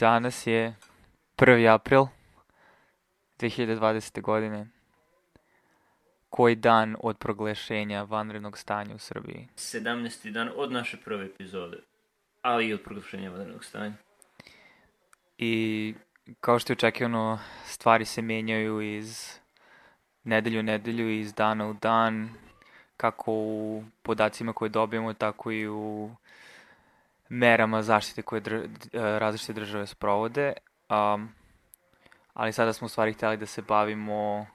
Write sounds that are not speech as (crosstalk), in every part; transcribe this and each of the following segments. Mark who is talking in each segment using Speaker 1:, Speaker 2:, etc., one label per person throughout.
Speaker 1: Danas je 1. april 2020. godine. Koji dan od proglašenja vanrednog stanja u Srbiji?
Speaker 2: 17. dan od naše prve epizode, ali i od proglašenja vanrednog stanja.
Speaker 1: I kao što je očekivano, stvari se menjaju iz nedelju u nedelju, iz dana u dan, kako u podacima koje dobijemo, tako i u merama zaštite koje dr različite države sprovode. Um, ali sada smo u stvari hteli da se bavimo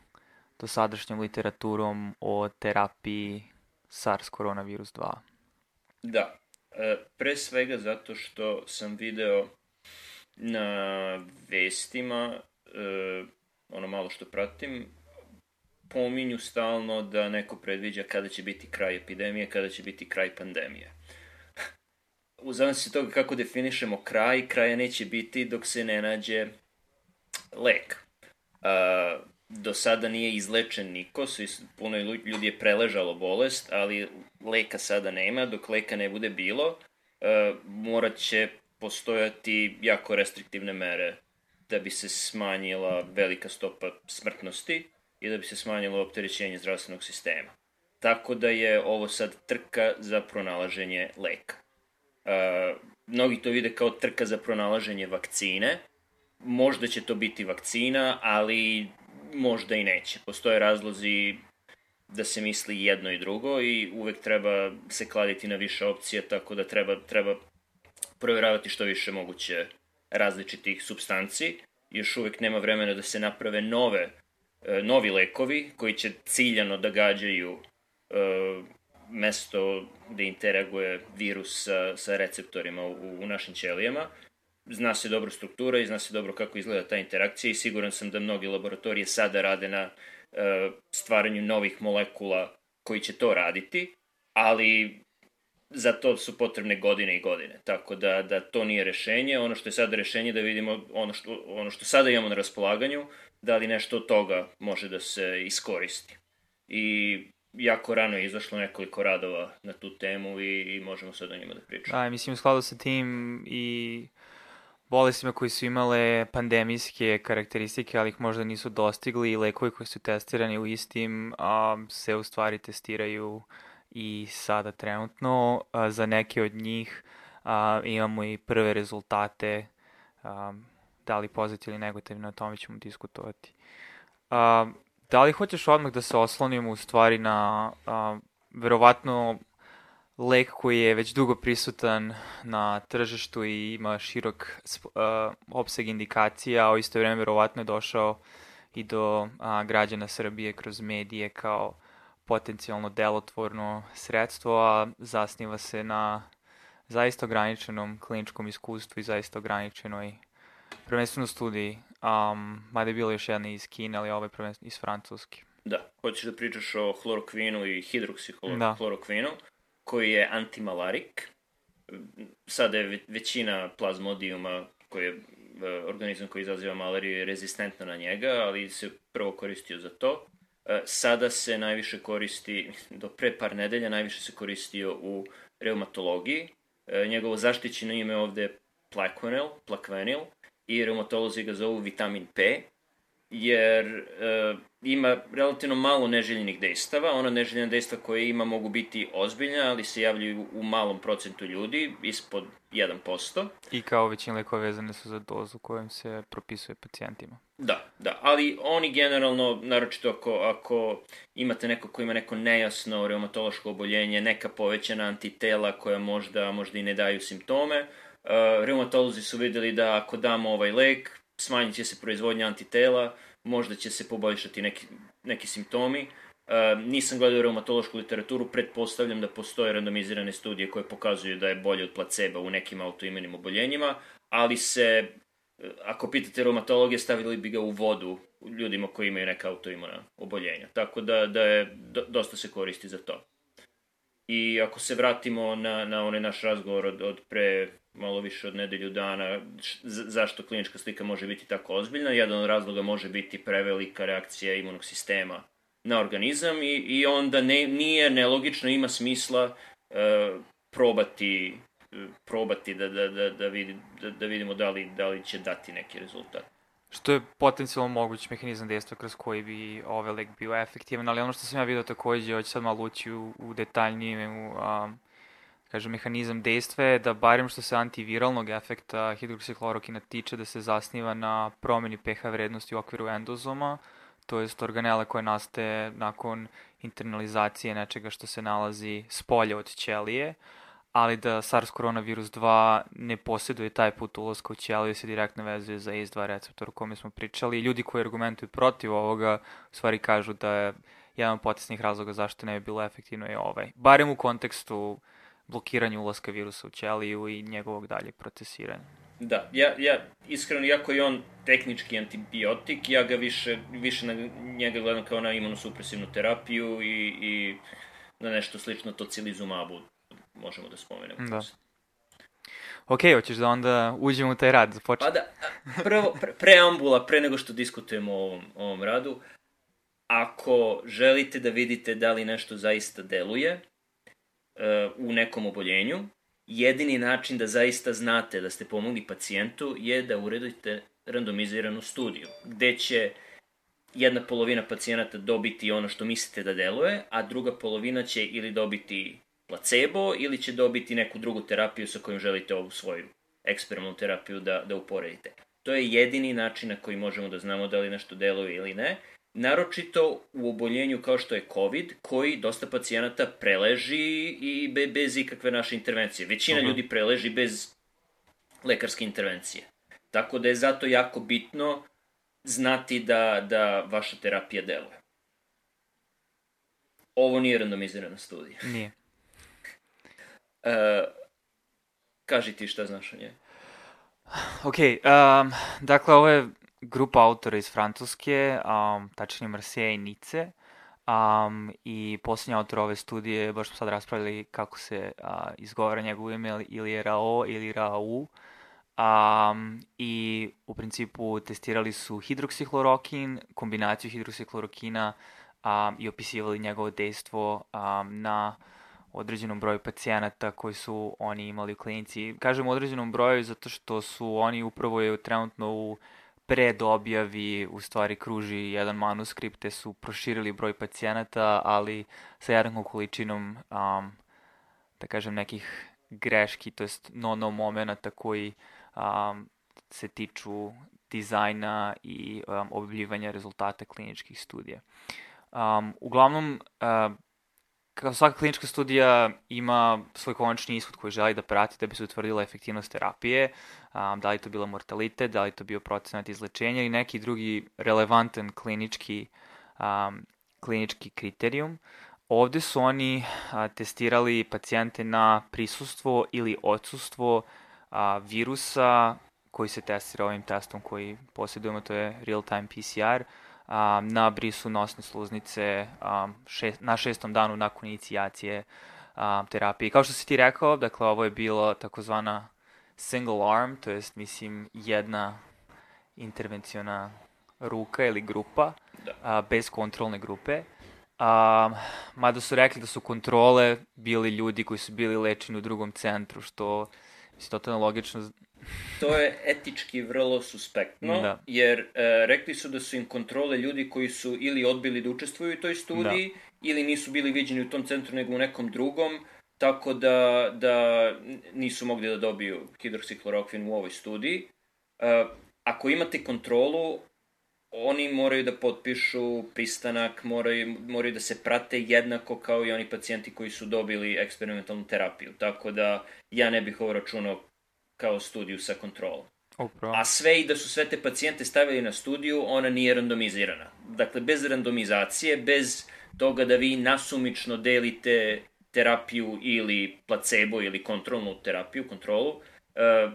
Speaker 1: dosadašnjom literaturom o terapiji SARS koronavirus 2.
Speaker 2: Da, e, pre svega zato što sam video na vestima, e, ono malo što pratim, pominju stalno da neko predviđa kada će biti kraj epidemije, kada će biti kraj pandemije. U zavisnosti toga kako definišemo kraj, kraja neće biti dok se ne nađe lek. Uh, do sada nije izlečen niko, su puno ljudi je preležalo bolest, ali leka sada nema, dok leka ne bude bilo, uh, morat će postojati jako restriktivne mere da bi se smanjila velika stopa smrtnosti i da bi se smanjilo opterećenje zdravstvenog sistema. Tako da je ovo sad trka za pronalaženje leka. Uh, mnogi to vide kao trka za pronalaženje vakcine. Možda će to biti vakcina, ali možda i neće. Postoje razlozi da se misli jedno i drugo i uvek treba se kladiti na više opcije, tako da treba, treba provjeravati što više moguće različitih substanci. Još uvek nema vremena da se naprave nove, e, novi lekovi koji će ciljano da gađaju e, mesto gde interaguje virus sa, sa receptorima u, u našim ćelijama. Zna se dobro struktura i zna se dobro kako izgleda ta interakcija i siguran sam da mnogi laboratorije sada rade na e, stvaranju novih molekula koji će to raditi, ali za to su potrebne godine i godine. Tako da, da to nije rešenje. Ono što je sada rešenje da vidimo ono što, ono što sada imamo na raspolaganju, da li nešto od toga može da se iskoristi. I jako rano je izašlo nekoliko radova na tu temu i, i možemo sad o njima da pričamo.
Speaker 1: Da, mislim u skladu sa tim i bolestima koji su imale pandemijske karakteristike, ali ih možda nisu dostigli i lekovi koji su testirani u istim a, se u stvari testiraju i sada trenutno. A, za neke od njih a, imamo i prve rezultate, a, da li pozitivni ili negativni, o tome ćemo diskutovati. A, Da li hoćeš odmah da se oslonimo u stvari na a, verovatno lek koji je već dugo prisutan na tržištu i ima širok uh, opseg indikacija, a u isto vreme verovatno je došao i do a, građana Srbije kroz medije kao potencijalno delotvorno sredstvo, a zasniva se na zaista ograničenom kliničkom iskustvu i zaista ograničenoj prvenstveno studiji Um, mada je bilo još jedna iz Kine, ali ovo je prvenstveno iz Francuske.
Speaker 2: Da, hoćeš da pričaš o hlorokvinu i hidroksihlorokvinu, da. koji je antimalarik. Sada je većina plazmodijuma koji je e, organizam koji izaziva malariju je rezistentna na njega, ali se prvo koristio za to. E, sada se najviše koristi, do pre par nedelja najviše se koristio u reumatologiji. E, njegovo zaštićeno ime ovde je Plaquenil, Plaquenil, i reumatolozi ga zovu vitamin P, jer e, ima relativno malo neželjenih dejstava. Ona neželjena dejstva koje ima mogu biti ozbiljna, ali se javljaju u malom procentu ljudi, ispod 1%.
Speaker 1: I kao većina lekova vezane su za dozu kojom se propisuje pacijentima.
Speaker 2: Da, da, ali oni generalno, naročito ako, ako imate neko ko ima neko nejasno reumatološko oboljenje, neka povećana antitela koja možda, možda i ne daju simptome, Uh, reumatolozi su videli da ako damo ovaj lek, smanjit će se proizvodnja antitela, možda će se poboljšati neki, neki simptomi. Uh, nisam gledao reumatološku literaturu, pretpostavljam da postoje randomizirane studije koje pokazuju da je bolje od placeba u nekim autoimunim oboljenjima, ali se, uh, ako pitate reumatologe, stavili bi ga u vodu ljudima koji imaju neka autoimuna oboljenja. Tako da, da je, do, dosta se koristi za to. I ako se vratimo na, na onaj naš razgovor od, od pre malo više od nedelju dana zašto klinička slika može biti tako ozbiljna. Jedan od razloga može biti prevelika reakcija imunog sistema na organizam i, i onda ne, nije nelogično, ima smisla e, probati probati da, da, da, da, vidi, da, da vidimo da li, da li će dati neki rezultat.
Speaker 1: Što je potencijalno moguć mehanizam dejstva kroz koji bi ovaj lek bio efektivan, ali ono što sam ja vidio takođe, hoću sad malo ući u, u detaljnije, u, um, kažem, mehanizam dejstva je da barem što se antiviralnog efekta hidroksiklorokina tiče da se zasniva na promeni pH vrednosti u okviru endozoma, to jest organela koje nastaje nakon internalizacije nečega što se nalazi s polja od ćelije, ali da SARS koronavirus 2 ne posjeduje taj put ulazka u ćeliju se direktno vezuje za ACE2 receptor o kome smo pričali. Ljudi koji argumentuju protiv ovoga u stvari kažu da je jedan od potisnih razloga zašto ne bi bilo efektivno je ovaj. Barem u kontekstu blokiranja ulaska virusa u ćeliju i njegovog dalje procesiranja.
Speaker 2: Da, ja, ja iskreno, iako je on tehnički antibiotik, ja ga više, više na njega gledam kao na imunosupresivnu terapiju i, i na nešto slično tocilizumabu, možemo da spomenemo.
Speaker 1: Da. Ok, hoćeš da onda uđemo u taj rad,
Speaker 2: započeti? Pa da, prvo, pre, preambula, pre nego što diskutujemo o ovom, o ovom radu, ako želite da vidite da li nešto zaista deluje uh, u nekom oboljenju, jedini način da zaista znate da ste pomogli pacijentu je da uredite randomiziranu studiju, gde će jedna polovina pacijenata dobiti ono što mislite da deluje, a druga polovina će ili dobiti placebo ili će dobiti neku drugu terapiju sa kojom želite ovu svoju eksperimentalnu terapiju da, da uporedite. To je jedini način na koji možemo da znamo da li nešto deluje ili ne. Naročito u oboljenju kao što je COVID, koji dosta pacijenata preleži i be, bez ikakve naše intervencije. Većina uh -huh. ljudi preleži bez lekarske intervencije. Tako da je zato jako bitno znati da, da vaša terapija deluje. Ovo nije randomizirana studija.
Speaker 1: Nije.
Speaker 2: Uh, kaži ti šta znaš o njej.
Speaker 1: Ok, um, dakle ovo je grupa autora iz Francuske, um, tačnije Marseille i Nice. Um, I posljednji autor ove studije, baš smo sad raspravili kako se uh, izgovara njegov ime, ili je Rao ili Rau. Um, I u principu testirali su hidroksihlorokin, kombinaciju hidroksihlorokina um, i opisivali njegovo dejstvo um, na određenom broju pacijenata koji su oni imali u klinici. Kažem određenom broju zato što su oni upravo je trenutno u predobjavi u stvari kruži jedan manuskript te su proširili broj pacijenata, ali sa jednakom količinom um, da kažem nekih greški, to jest no-no momenta koji um, se tiču dizajna i um, objavljivanja rezultata kliničkih studija. Um, uglavnom, uh, kao svaka klinička studija ima svoj konačni ishod koji želi da prati da bi se utvrdila efektivnost terapije, um, da li to bila mortalitet, da li to bio procenat izlečenja ili neki drugi relevantan klinički, um, klinički kriterijum. Ovde su oni a, testirali pacijente na prisustvo ili odsustvo a, virusa koji se testira ovim testom koji posjedujemo, to je real-time PCR, a, na brisu nosne sluznice a, šest, na šestom danu nakon inicijacije a, terapije. Kao što si ti rekao, dakle, ovo je bilo takozvana single arm, to jest, mislim, jedna intervenciona ruka ili grupa, da. a, bez kontrolne grupe. A, mada su rekli da su kontrole bili ljudi koji su bili lečeni u drugom centru, što je totalno logično
Speaker 2: to je etički vrlo suspektno, da. jer e, rekli su da su im kontrole ljudi koji su ili odbili da učestvuju u toj studiji, da. ili nisu bili viđeni u tom centru nego u nekom drugom, tako da, da nisu mogli da dobiju hidroksiklorokvin u ovoj studiji. E, ako imate kontrolu, oni moraju da potpišu pristanak, moraju, moraju da se prate jednako kao i oni pacijenti koji su dobili eksperimentalnu terapiju. Tako da ja ne bih ovo računao kao studiju sa kontrolom.
Speaker 1: Upravo.
Speaker 2: A sve i da su sve te pacijente stavili na studiju, ona nije randomizirana. Dakle, bez randomizacije, bez toga da vi nasumično delite terapiju ili placebo ili kontrolnu terapiju, kontrolu, uh,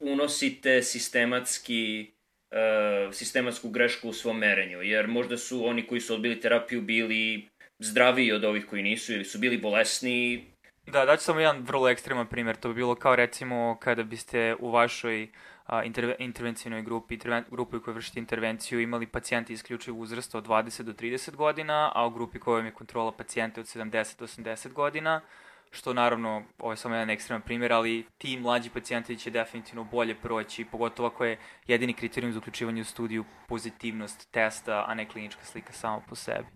Speaker 2: unosite sistematski uh, sistematsku grešku u svom merenju, jer možda su oni koji su odbili terapiju bili zdraviji od ovih koji nisu ili su bili bolesni,
Speaker 1: Da, daću samo jedan vrlo ekstreman primjer. To bi bilo kao recimo kada biste u vašoj a, interve, intervencijnoj grupi, interven, grupi kojoj vršite intervenciju imali pacijente isključivo uzrasta od 20 do 30 godina, a u grupi koja vam je kontrola pacijente od 70 do 80 godina, što naravno, ovo je samo jedan ekstreman primjer, ali ti mlađi pacijenti će definitivno bolje proći, pogotovo ako je jedini kriterijum za uključivanje u studiju pozitivnost testa, a ne klinička slika samo po sebi.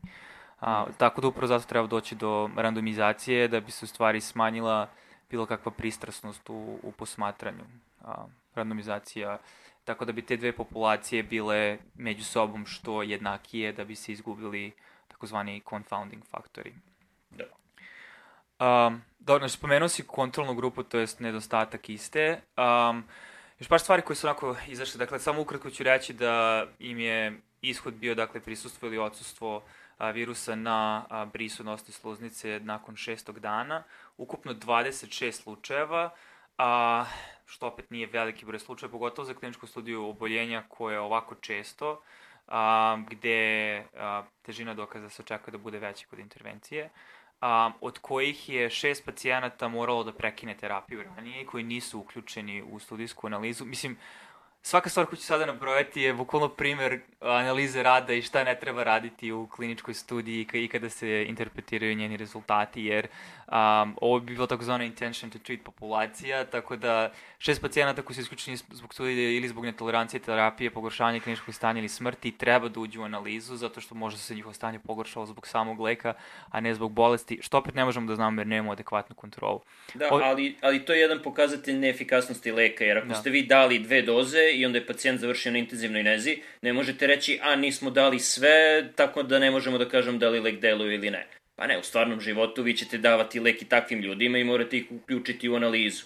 Speaker 1: A, tako da upravo zato treba doći do randomizacije da bi se u stvari smanjila bilo kakva pristrasnost u, u posmatranju. A, randomizacija tako da bi te dve populacije bile među sobom što jednakije da bi se izgubili takozvani confounding faktori.
Speaker 2: Da.
Speaker 1: Um, dobro, znači spomenuo si kontrolnu grupu, to jest nedostatak iste. Um, još par stvari koje su onako izašle, dakle, samo ukratko ću reći da im je ishod bio, dakle, prisustvo ili odsustvo virusa na a, brisu nosne sluznice nakon šestog dana. Ukupno 26 slučajeva, a, što opet nije veliki broj slučaja, pogotovo za kliničku studiju oboljenja koje je ovako često, a, gde a, težina dokaza se očekuje da bude veća kod intervencije, a, od kojih je šest pacijenata moralo da prekine terapiju ranije koji nisu uključeni u studijsku analizu. Mislim, svaka stvar koju ću sada nabrojati je bukvalno primer analize rada i šta ne treba raditi u kliničkoj studiji i kada se interpretiraju njeni rezultati, jer um, ovo bi bilo takozvana intention to treat populacija, tako da šest pacijenata koji su isključeni zbog studije ili zbog netolerancije terapije, pogoršanja kliničkog stanja ili smrti treba da uđu u analizu, zato što možda se njihovo stanje pogoršalo zbog samog leka, a ne zbog bolesti, što opet ne možemo da znamo jer nemamo adekvatnu kontrolu.
Speaker 2: Da, ali, ali to je jedan pokazatelj neefikasnosti leka, jer ako da. ste vi dali dve doze i onda je pacijent završio na intenzivnoj nezi, ne možete reći, a nismo dali sve, tako da ne možemo da kažem da li lek deluje ili ne. Pa ne, u stvarnom životu vi ćete davati lek i takvim ljudima i morate ih uključiti u analizu.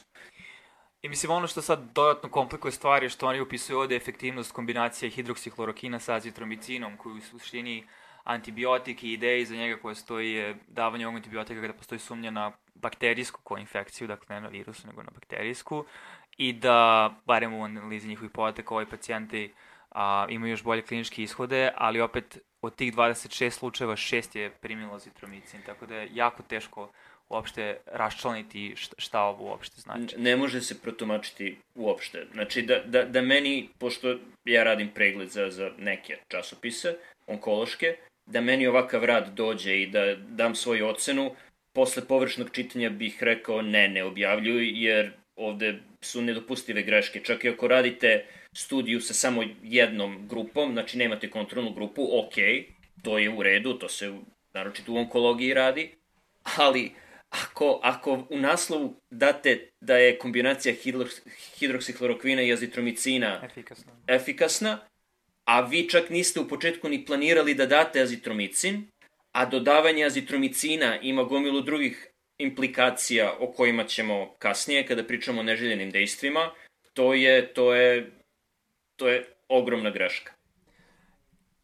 Speaker 1: I mislim, ono što sad dodatno komplikuje stvari je što oni upisuju ovde efektivnost kombinacije hidroksihlorokina sa azitromicinom, koju u suštini antibiotik i ideja iza njega koja stoji je davanje ovog antibiotika kada postoji sumnja na bakterijsku koinfekciju, dakle ne na virusu, nego na bakterijsku, i da, barem u analizi njihovih podataka, ovi pacijenti a, imaju još bolje kliničke ishode, ali opet od tih 26 slučajeva šest je primilo zitromicin, tako da je jako teško uopšte raščlaniti šta ovo uopšte znači.
Speaker 2: Ne može se protumačiti uopšte. Znači da, da, da meni, pošto ja radim pregled za, za neke časopise, onkološke, da meni ovakav rad dođe i da dam svoju ocenu, posle površnog čitanja bih rekao ne, ne objavljuj, jer ovde su nedopustive greške. Čak i ako radite studiju sa samo jednom grupom, znači nemate kontrolnu grupu, ok, to je u redu, to se naročito u onkologiji radi, ali ako, ako u naslovu date da je kombinacija hidroksihlorokvina i azitromicina
Speaker 1: efikasna.
Speaker 2: efikasna, a vi čak niste u početku ni planirali da date azitromicin, a dodavanje azitromicina ima gomilu drugih implikacija o kojima ćemo kasnije kada pričamo o neželjenim dejstvima, to je, to je, to je ogromna greška.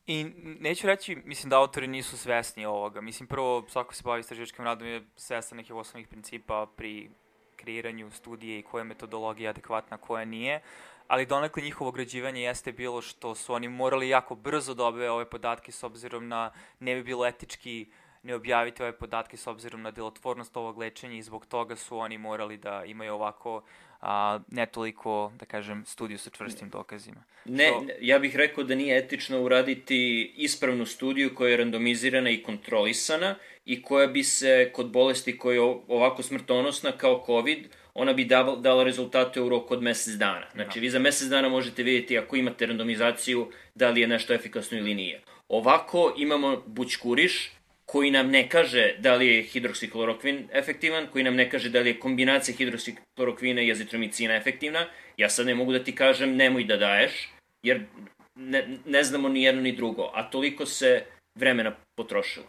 Speaker 1: I neću reći, mislim da autori nisu svesni ovoga. Mislim, prvo, svako se bavi istraživačkim radom je svestan nekih osnovnih principa pri kreiranju studije i koja je metodologija adekvatna, koja nije. Ali donekle njihovo ograđivanje jeste bilo što su oni morali jako brzo da objave ove podatke s obzirom na ne bi bilo etički ne objaviti ove podatke s obzirom na delotvornost ovog lečenja i zbog toga su oni morali da imaju ovako a, ne toliko, da kažem, studiju sa čvrstim dokazima.
Speaker 2: Ne, ja bih rekao da nije etično uraditi ispravnu studiju koja je randomizirana i kontrolisana i koja bi se kod bolesti koja je ovako smrtonosna kao COVID, ona bi dala, dala rezultate u roku od mesec dana. Znači, da. vi za mesec dana možete vidjeti ako imate randomizaciju da li je nešto efikasno ili nije. Ovako imamo bućkuriš, koji nam ne kaže da li je hidroksiklorokvin efektivan, koji nam ne kaže da li je kombinacija hidroksiklorokvina i azitromicina efektivna, ja sad ne mogu da ti kažem nemoj da daješ, jer ne, ne znamo ni jedno ni drugo, a toliko se vremena potrošilo.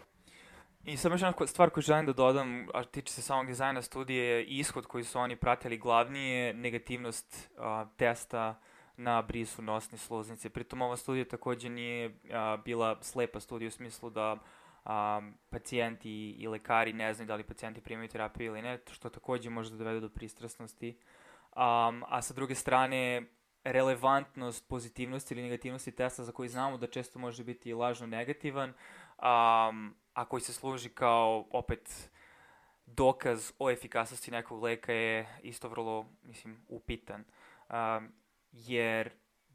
Speaker 1: I samo još jedna stvar koju želim da dodam, a tiče se samog dizajna studije, je ishod koji su oni pratili glavni je negativnost a, testa na brisu nosne sluznice. Pritom ova studija takođe nije a, bila slepa studija u smislu da um, pacijenti i lekari ne znaju da li pacijenti primaju terapiju ili ne, što takođe može da dovede do pristrasnosti. Um, a sa druge strane, relevantnost pozitivnosti ili negativnosti testa za koji znamo da često može biti lažno negativan, um, a koji se služi kao opet dokaz o efikasnosti nekog leka je isto vrlo, mislim, upitan. Um, jer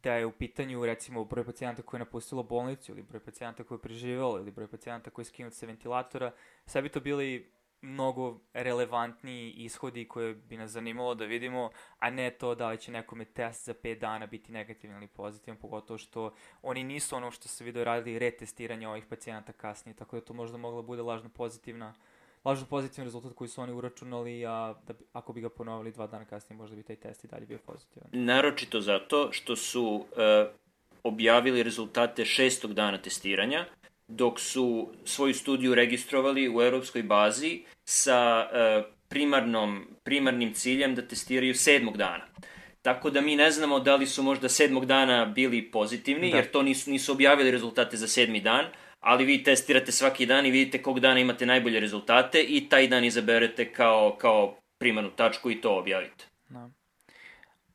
Speaker 1: da je u pitanju recimo broj pacijenta koji je napustilo bolnicu ili broj pacijenta koji je preživao ili broj pacijenta koji je skinut sa ventilatora, sve bi to bili mnogo relevantniji ishodi koje bi nas zanimalo da vidimo, a ne to da li će nekome test za 5 dana biti negativan ili pozitivan, pogotovo što oni nisu ono što se video radili retestiranje ovih pacijenata kasnije, tako da to možda mogla bude lažno pozitivna lažno pozitivan rezultat koji su oni uračunali, a da bi, ako bi ga ponovili dva dana kasnije, možda bi taj test i dalje bio pozitivan.
Speaker 2: Naročito zato što su uh, objavili rezultate šestog dana testiranja, dok su svoju studiju registrovali u evropskoj bazi sa uh, primarnom, primarnim ciljem da testiraju sedmog dana. Tako da mi ne znamo da li su možda sedmog dana bili pozitivni, da. jer to nisu, nisu objavili rezultate za sedmi dan, ali vi testirate svaki dan i vidite kog dana imate najbolje rezultate i taj dan izaberete kao, kao primarnu tačku i to objavite. Da.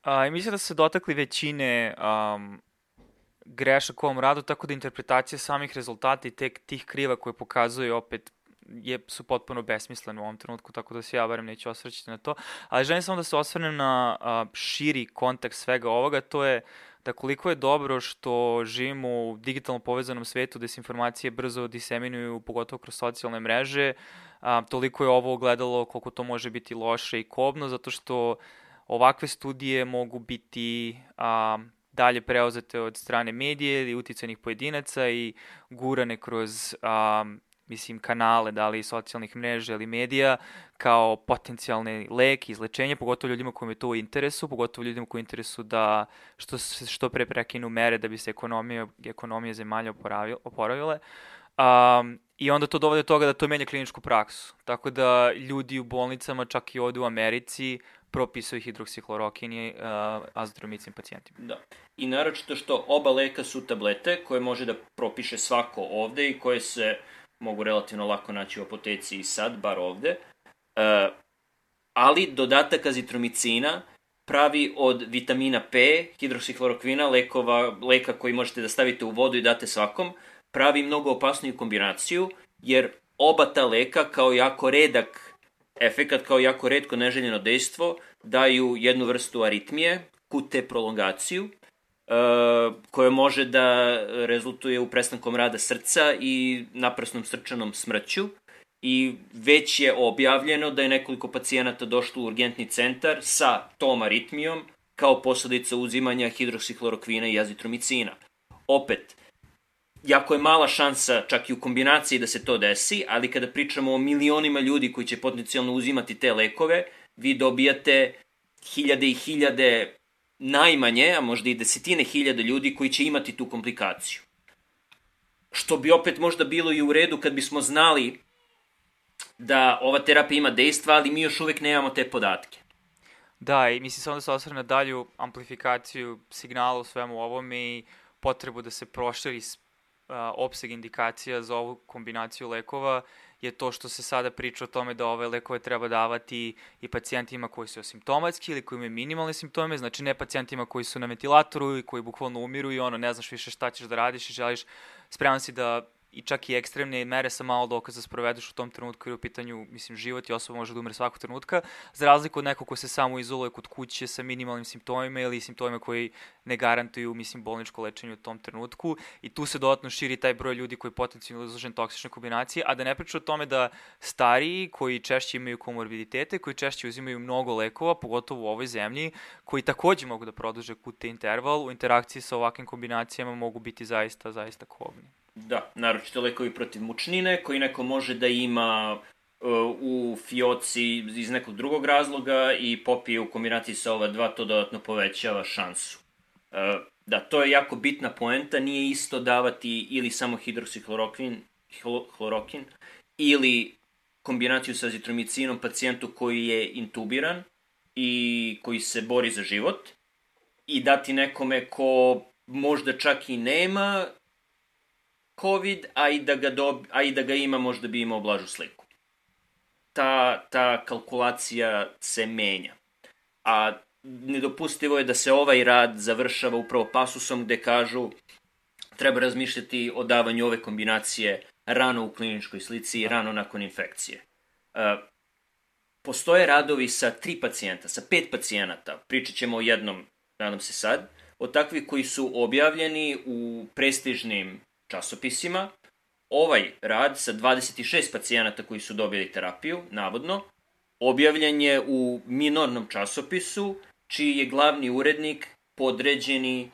Speaker 1: A, I mislim da se dotakli većine um, grešak u ovom radu, tako da interpretacija samih rezultata i tek tih kriva koje pokazuje opet je, su potpuno besmislene u ovom trenutku, tako da se ja barem neću osvrćati na to. Ali želim samo da se osvrnem na a, širi kontekst svega ovoga, to je da koliko je dobro što živimo u digitalno povezanom svetu gde se informacije brzo diseminuju, pogotovo kroz socijalne mreže, a, toliko je ovo gledalo koliko to može biti loše i kobno, zato što ovakve studije mogu biti a, dalje preuzete od strane medije ili uticajnih pojedinaca i gurane kroz a, mislim, kanale, da li socijalnih mreža ili medija, kao potencijalni lek, izlečenje, pogotovo ljudima kojima je to u interesu, pogotovo ljudima koji interesu da što, što pre prekinu mere da bi se ekonomija, ekonomija zemalja oporavile. Um, I onda to dovode do toga da to menja kliničku praksu. Tako da ljudi u bolnicama, čak i ovde u Americi, propisuju hidroksihlorokin i uh, azitromicin pacijentima.
Speaker 2: Da. I naročito što oba leka su tablete koje može da propiše svako ovde i koje se mogu relativno lako naći u apoteci i sad, bar ovde. Uh, ali dodatak azitromicina pravi od vitamina P, hidroksihlorokvina, lekova, leka koji možete da stavite u vodu i date svakom, pravi mnogo opasniju kombinaciju, jer oba ta leka kao jako redak efekat, kao jako redko neželjeno dejstvo, daju jednu vrstu aritmije, QT prolongaciju, koje može da rezultuje u prestankom rada srca i naprasnom srčanom smrću i već je objavljeno da je nekoliko pacijenata došlo u urgentni centar sa tom aritmijom kao posledica uzimanja hidroksihlorokvina i azitromicina. Opet, jako je mala šansa čak i u kombinaciji da se to desi, ali kada pričamo o milionima ljudi koji će potencijalno uzimati te lekove, vi dobijate hiljade i hiljade najmanje, a možda i desetine hiljada ljudi koji će imati tu komplikaciju. Što bi opet možda bilo i u redu kad bismo znali da ova terapija ima dejstva, ali mi još uvek nemamo te podatke.
Speaker 1: Da, i mislim samo da se osvrne na dalju amplifikaciju signala u svemu ovome i potrebu da se proširi uh, opseg indikacija za ovu kombinaciju lekova, je to što se sada priča o tome da ove lekove treba davati i pacijentima koji su asimptomatski ili koji imaju minimalne simptome, znači ne pacijentima koji su na ventilatoru i koji bukvalno umiru i ono ne znaš više šta ćeš da radiš i želiš, spreman si da i čak i ekstremne mere sa malo dokaza sprovedeš u tom trenutku jer u pitanju, mislim, život i osoba može da umre svakog trenutka, za razliku od nekog ko se samo izoluje kod kuće sa minimalnim simptomima ili simptomima koji ne garantuju, mislim, bolničko lečenje u tom trenutku i tu se dodatno širi taj broj ljudi koji je potencijalno izložen toksične kombinacije, a da ne priča o tome da stariji koji češće imaju komorbiditete, koji češće uzimaju mnogo lekova, pogotovo u ovoj zemlji, koji takođe mogu da produže QT interval, u interakciji sa ovakvim kombinacijama mogu biti zaista, zaista kobni.
Speaker 2: Da, naročito lekovi protiv mučnine, koji neko može da ima uh, u fioci iz nekog drugog razloga i popije u kombinaciji sa ova dva, to dodatno povećava šansu. Uh, da, to je jako bitna poenta, nije isto davati ili samo hidroksihlorokin hlorokin, ili kombinaciju sa azitromicinom pacijentu koji je intubiran i koji se bori za život i dati nekome ko možda čak i nema COVID, a i da ga, dob, a i da ga ima možda bi imao blažu sliku. Ta, ta kalkulacija se menja. A nedopustivo je da se ovaj rad završava upravo pasusom gde kažu treba razmišljati o davanju ove kombinacije rano u kliničkoj slici i rano nakon infekcije. Uh, postoje radovi sa tri pacijenta, sa pet pacijenata, pričat ćemo o jednom, nadam se sad, od takvih koji su objavljeni u prestižnim časopisima ovaj rad sa 26 pacijenata koji su dobili terapiju, navodno, objavljen je u minornom časopisu, čiji je glavni urednik podređeni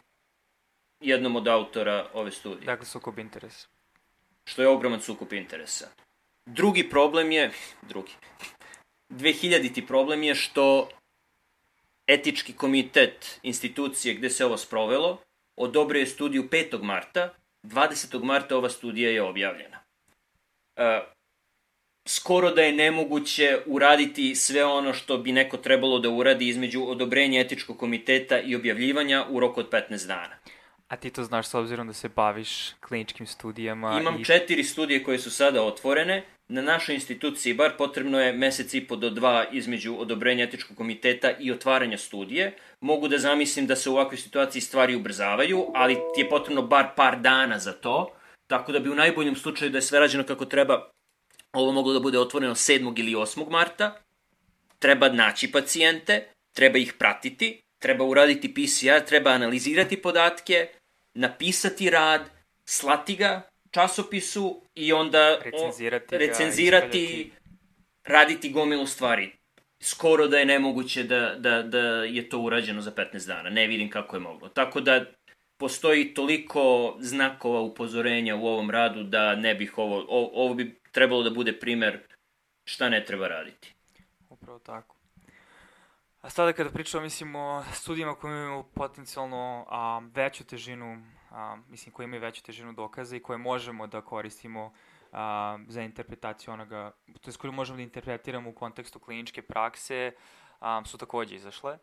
Speaker 2: jednom od autora ove studije.
Speaker 1: Dakle, sukob interesa.
Speaker 2: Što je ogroman sukob interesa. Drugi problem je, drugi, 2000. problem je što etički komitet institucije gde se ovo sprovelo odobrio je studiju 5. marta, 20. marta ova studija je objavljena. E, skoro da je nemoguće uraditi sve ono što bi neko trebalo da uradi između odobrenja etičkog komiteta i objavljivanja u roku od 15 dana.
Speaker 1: A ti to znaš s obzirom da se baviš kliničkim studijama?
Speaker 2: Imam i... četiri studije koje su sada otvorene. Na našoj instituciji bar potrebno je mesec i po do dva između odobrenja etičkog komiteta i otvaranja studije. Mogu da zamislim da se u ovakvoj situaciji stvari ubrzavaju, ali ti je potrebno bar par dana za to. Tako da bi u najboljem slučaju da je sve rađeno kako treba, ovo moglo da bude otvoreno 7. ili 8. marta. Treba naći pacijente, treba ih pratiti, treba uraditi PCR, treba analizirati podatke, napisati rad, slati ga časopisu i onda
Speaker 1: recenzirati,
Speaker 2: o, recenzirati raditi gomilu stvari. Skoro da je nemoguće da, da, da je to urađeno za 15 dana. Ne vidim kako je moglo. Tako da postoji toliko znakova upozorenja u ovom radu da ne bih ovo, o, ovo bi trebalo da bude primer šta ne treba raditi.
Speaker 1: Upravo tako. A sada kada pričamo, mislim, o studijama koje imaju potencijalno a, veću težinu, a, mislim, koje imaju veću težinu dokaza i koje možemo da koristimo a, za interpretaciju onoga, to je koje možemo da interpretiramo u kontekstu kliničke prakse, a, su takođe izašle.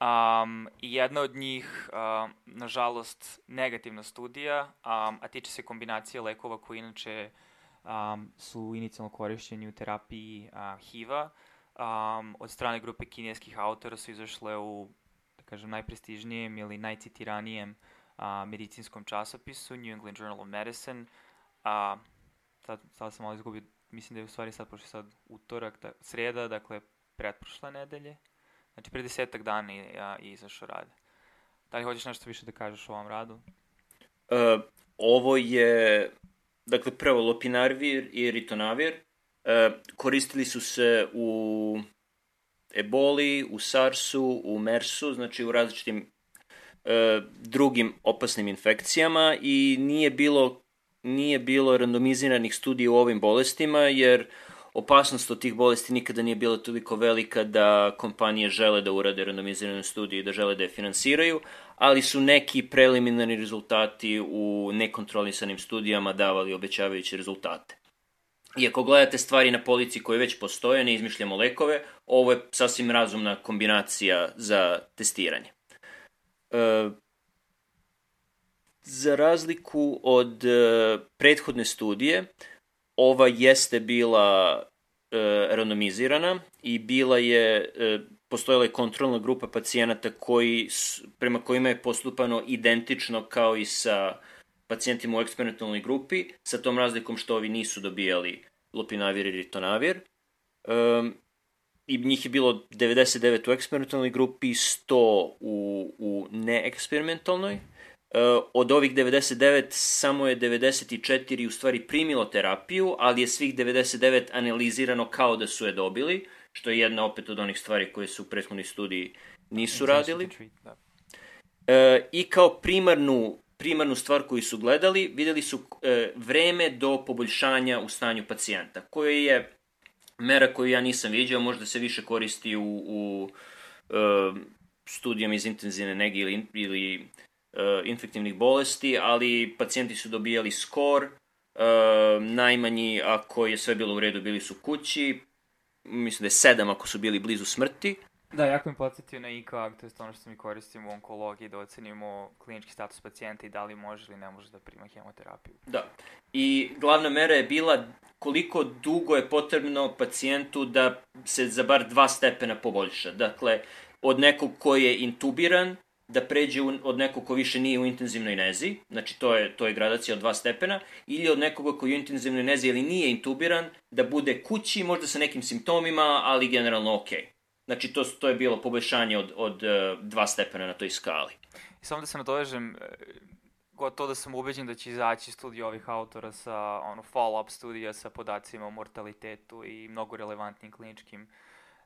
Speaker 1: Um, I jedna od njih, um, nažalost, negativna studija, um, a tiče se kombinacije lekova koji inače um, su inicijalno korišćeni u terapiji uh, HIV-a, um, od strane grupe kineskih autora su izašle u, da kažem, najprestižnijem ili najcitiranijem uh, medicinskom časopisu, New England Journal of Medicine. Uh, sad, sad sam malo izgubio, mislim da je u stvari sad, pošto sad utorak, da, sreda, dakle, pretprošle nedelje. Znači, pre desetak dana a, i izašao rad. Da li hoćeš nešto više da kažeš o ovom radu?
Speaker 2: Uh, ovo je, dakle, prvo lopinarvir i ritonavir E, koristili su se u eboli, u SARS-u, u MERS-u, znači u različitim e, drugim opasnim infekcijama i nije bilo nije bilo randomiziranih studija u ovim bolestima, jer opasnost od tih bolesti nikada nije bila toliko velika da kompanije žele da urade randomizirane studije i da žele da je finansiraju, ali su neki preliminarni rezultati u nekontrolisanim studijama davali obećavajuće rezultate. I ako gledate stvari na polici koje već postoje, ne izmišljamo lekove, ovo je sasvim razumna kombinacija za testiranje. E, za razliku od e, prethodne studije, ova jeste bila e, randomizirana i bila je, e, postojala je kontrolna grupa pacijenata koji, prema kojima je postupano identično kao i sa pacijentima u eksperimentalnoj grupi, sa tom razlikom što ovi nisu dobijali lopinavir i ritonavir. Um, I njih je bilo 99 u eksperimentalnoj grupi, 100 u, u neeksperimentalnoj. Uh, od ovih 99 samo je 94 u stvari primilo terapiju, ali je svih 99 analizirano kao da su je dobili, što je jedna opet od onih stvari koje su u prethodnoj studiji nisu radili. Uh, I kao primarnu primarnu stvar koju su gledali, videli su e, vreme do poboljšanja u stanju pacijenta, koje je mera koju ja nisam vidio, možda se više koristi u, u e, studijama iz intenzivne nege ili, ili e, infektivnih bolesti, ali pacijenti su dobijali skor, e, najmanji ako je sve bilo u redu bili su kući, mislim da je sedam ako su bili blizu smrti,
Speaker 1: Da, jako mi podsjetio na IKAG, to je ono što mi koristimo u onkologiji, da ocenimo klinički status pacijenta i da li može ili ne može da prima hemoterapiju.
Speaker 2: Da. I glavna mera je bila koliko dugo je potrebno pacijentu da se za bar dva stepena poboljša. Dakle, od nekog ko je intubiran, da pređe od nekog ko više nije u intenzivnoj nezi, znači to je, to je gradacija od dva stepena, ili od nekoga koji je u intenzivnoj nezi ili nije intubiran, da bude kući, možda sa nekim simptomima, ali generalno okej. Okay. Znači, to, to je bilo poboljšanje od, od uh, dva stepena na toj skali.
Speaker 1: I samo da se nadovežem, e, gotovo da sam ubeđen da će izaći studij ovih autora sa ono, follow-up studija sa podacima o mortalitetu i mnogo relevantnim kliničkim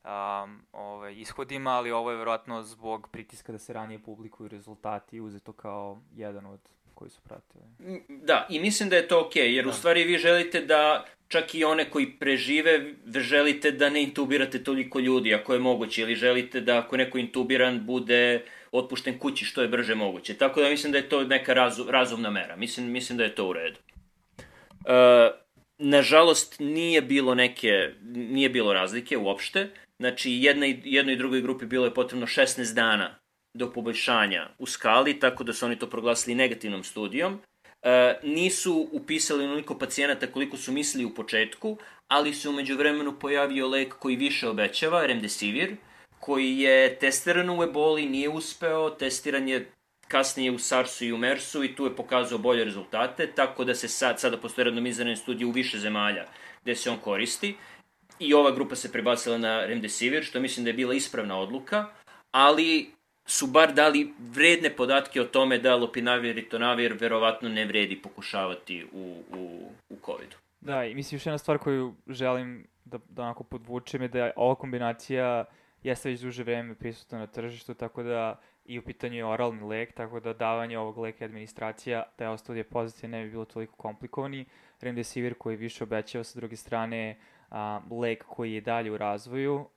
Speaker 1: um, ovaj, ishodima, ali ovo je verovatno zbog pritiska da se ranije publikuju rezultati uzeto kao jedan od koji su pratili.
Speaker 2: Da, i mislim da je to okej, okay, jer da. u stvari vi želite da čak i one koji prežive, želite da ne intubirate toliko ljudi ako je moguće, ili želite da ako neko intubiran bude otpušten kući što je brže moguće. Tako da mislim da je to neka razu, razumna mera. Mislim, mislim da je to u redu. E, nažalost, nije bilo neke, nije bilo razlike uopšte. Znači, jedna i, jednoj i drugoj grupi bilo je potrebno 16 dana do poboljšanja u skali, tako da su oni to proglasili negativnom studijom. E, nisu upisali onoliko pacijenata koliko su mislili u početku, ali se umeđu vremenu pojavio lek koji više obećava, Remdesivir, koji je testiran u eboli, nije uspeo, testiran je kasnije u SARS-u i u MERS-u i tu je pokazao bolje rezultate, tako da se sad, sada postoje randomizirane studije u više zemalja gde se on koristi. I ova grupa se prebacila na Remdesivir, što mislim da je bila ispravna odluka, ali su bar dali vredne podatke o tome da lopinavir i tonavir verovatno ne vredi pokušavati u, u, u COVID-u.
Speaker 1: Da, i mislim još jedna stvar koju želim da, da onako podvučem je da ova kombinacija jeste već duže vreme prisutna na tržištu, tako da i u pitanju je oralni lek, tako da davanje ovog leka administracija, da je studija pozicija ne bi bilo toliko komplikovani. Remdesivir koji više obećava sa druge strane lek koji je dalje u razvoju,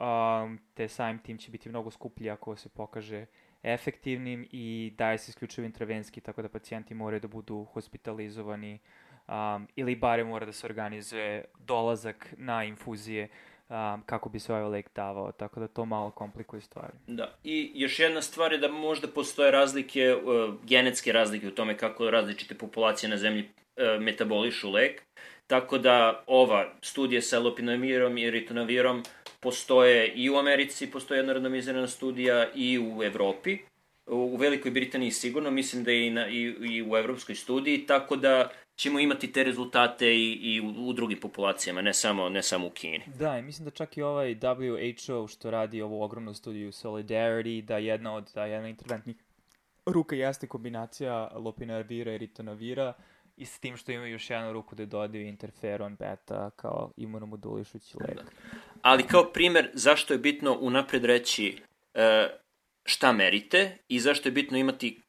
Speaker 1: te samim tim će biti mnogo skuplji ako se pokaže efektivnim i daje se isključivo intravenski, tako da pacijenti moraju da budu hospitalizovani um, ili bare mora da se organizuje dolazak na infuzije um, kako bi se ovaj lek davao, tako da to malo komplikuje stvari.
Speaker 2: Da, i još jedna stvar je da možda postoje razlike, uh, genetske razlike u tome kako različite populacije na zemlji uh, metabolišu lek, tako da ova studija sa lopinamirom i ritonavirom postoje i u Americi, postoje jedna randomizirana studija i u Evropi, u Velikoj Britaniji sigurno, mislim da je i, na, i, i u evropskoj studiji, tako da ćemo imati te rezultate i, i u, u drugim populacijama, ne samo, ne samo u Kini.
Speaker 1: Da, i mislim da čak i ovaj WHO što radi ovu ogromnu studiju Solidarity, da jedna od, da jedna interventnih ruka jeste kombinacija lopinavira i ritonavira, i s tim što imaju još jednu ruku da dodaju interferon beta kao imunomodulišući lek. Da.
Speaker 2: Ali kao primer zašto je bitno unapred reći e, šta merite i zašto je bitno imati